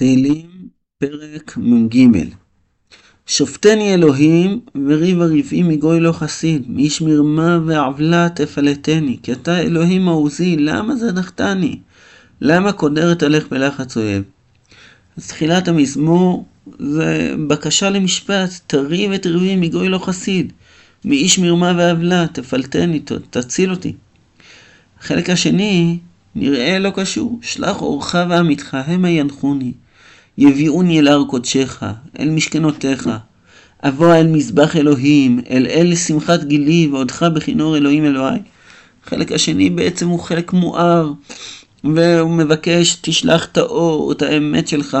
תהילים, פרק מ"ג שופטני אלוהים, וריב הריבים מגוי לא חסיד, מאיש מרמה ועוולה תפלטני, כי אתה אלוהים מעוזי, למה זנחתני? למה קודרת עליך בלחץ אויב? אז תחילת המזמור זה בקשה למשפט, תריב את ריבי מגוי לא חסיד, מאיש מרמה ועוולה, תפלטני, תציל אותי. החלק השני, נראה לא קשור, שלח אורך ועמיתך, המה ינחוני. יביאוני אל הר קודשך, אל משכנותיך. אבוא אל מזבח אלוהים, אל אל שמחת גילי, ועודך בכינור אלוהים אלוהי. החלק השני בעצם הוא חלק מואר, והוא מבקש, תשלח את האור, את האמת שלך,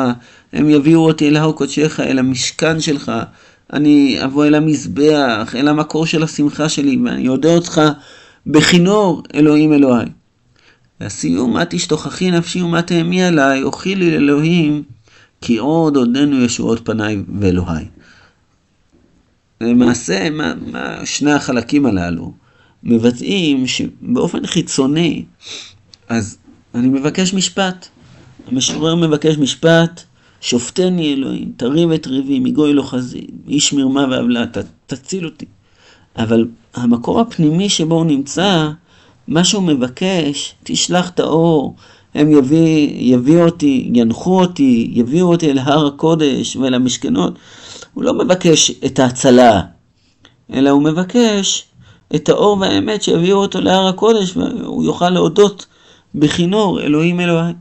הם יביאו אותי אל הר קודשך, אל המשכן שלך. אני אבוא אל המזבח, אל המקור של השמחה שלי, ואני אודה אותך בכינור אלוהים אלוהי. והסיום, מה תשתוכחי נפשי ומה תהמי עליי, אוכילי לאלוהים. כי עוד עודנו ישועות פניי ואלוהי. למעשה, מה, מה שני החלקים הללו מבטאים שבאופן חיצוני, אז אני מבקש משפט. המשורר מבקש משפט, שופטני אלוהים, תריב את ריבי, מגוי לא חזי, איש מרמה ועוולה, תציל אותי. אבל המקור הפנימי שבו הוא נמצא, מה שהוא מבקש, תשלח את האור, הם יביא, יביאו אותי, ינחו אותי, יביאו אותי אל הר הקודש ואל המשכנות. הוא לא מבקש את ההצלה, אלא הוא מבקש את האור והאמת שיביאו אותו להר הקודש והוא יוכל להודות בכינור אלוהים אלוהי.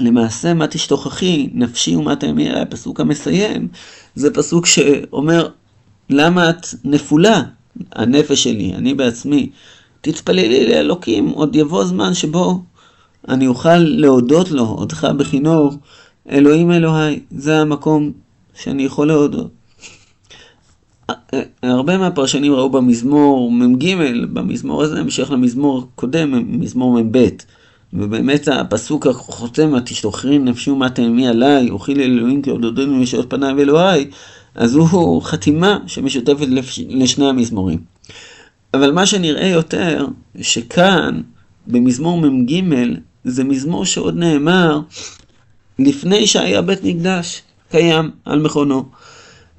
למעשה, מה תשתוכחי, נפשי ומה תאמי, הפסוק המסיים, זה פסוק שאומר, למה את נפולה, הנפש שלי, אני בעצמי, תתפללי לאלוקים, עוד יבוא זמן שבו אני אוכל להודות לו, עודך בכינור, אלוהים אלוהי, זה המקום שאני יכול להודות. הרבה מהפרשנים ראו במזמור מ"ג, במזמור הזה, המשך למזמור קודם, מזמור מ"ב. ובאמת הפסוק החותם, התשתוכרין נפשי ומה תאמי עליי, אוכיל אלוהים כי עודדנו ישעות פניי ואלוהי, אז הוא חתימה שמשותפת לשני המזמורים. אבל מה שנראה יותר, שכאן, במזמור מ"ג, זה מזמור שעוד נאמר לפני שהיה בית מקדש קיים על מכונו.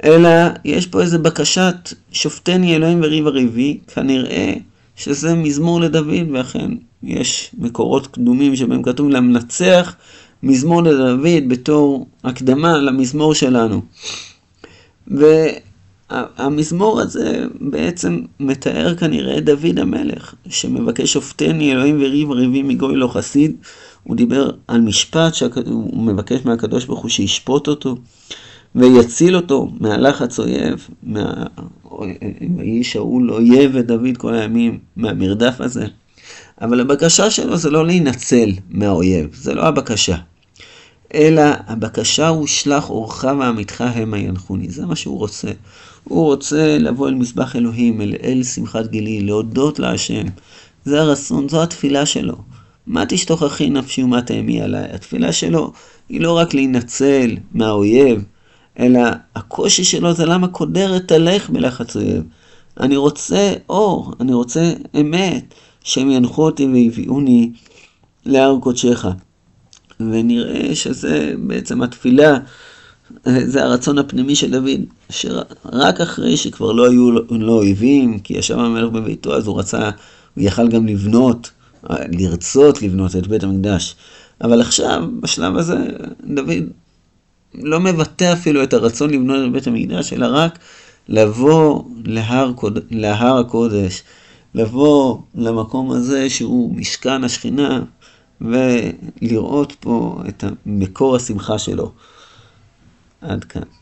אלא יש פה איזה בקשת שופטני אלוהים וריב הריבי, כנראה שזה מזמור לדוד, ואכן יש מקורות קדומים שבהם כתוב למנצח מזמור לדוד בתור הקדמה למזמור שלנו. והמזמור הזה בעצם מתאר כנראה את דוד המלך, שמבקש שופטני אלוהים וריב ריבי מגוי לא חסיד. הוא דיבר על משפט שהוא מבקש מהקדוש ברוך הוא שישפוט אותו ויציל אותו מהלחץ אויב, מה... ויהי שאול אויב ודוד כל הימים מהמרדף הזה. אבל הבקשה שלו זה לא להינצל מהאויב, זה לא הבקשה. אלא הבקשה הוא שלח אורך ועמיתך המה ינחוני, זה מה שהוא רוצה. הוא רוצה לבוא אל מזבח אלוהים, אל אל שמחת גילי, להודות להשם. זה הרצון, זו התפילה שלו. מה תשתוכחי נפשי ומה תאמי עליי? התפילה שלו היא לא רק להינצל מהאויב, אלא הקושי שלו זה למה קודרת תלך בלחץ אויב. אני רוצה אור, אני רוצה אמת, שהם ינחו אותי ויביאוני להר קודשך. ונראה שזה בעצם התפילה, זה הרצון הפנימי של דוד, שרק אחרי שכבר לא היו לו אויבים, כי ישב המלך בביתו, אז הוא רצה, הוא יכל גם לבנות, לרצות לבנות את בית המקדש. אבל עכשיו, בשלב הזה, דוד לא מבטא אפילו את הרצון לבנות את בית המקדש, אלא רק לבוא להר, להר הקודש, לבוא למקום הזה שהוא משכן השכינה, ולראות פה את מקור השמחה שלו. עד כאן.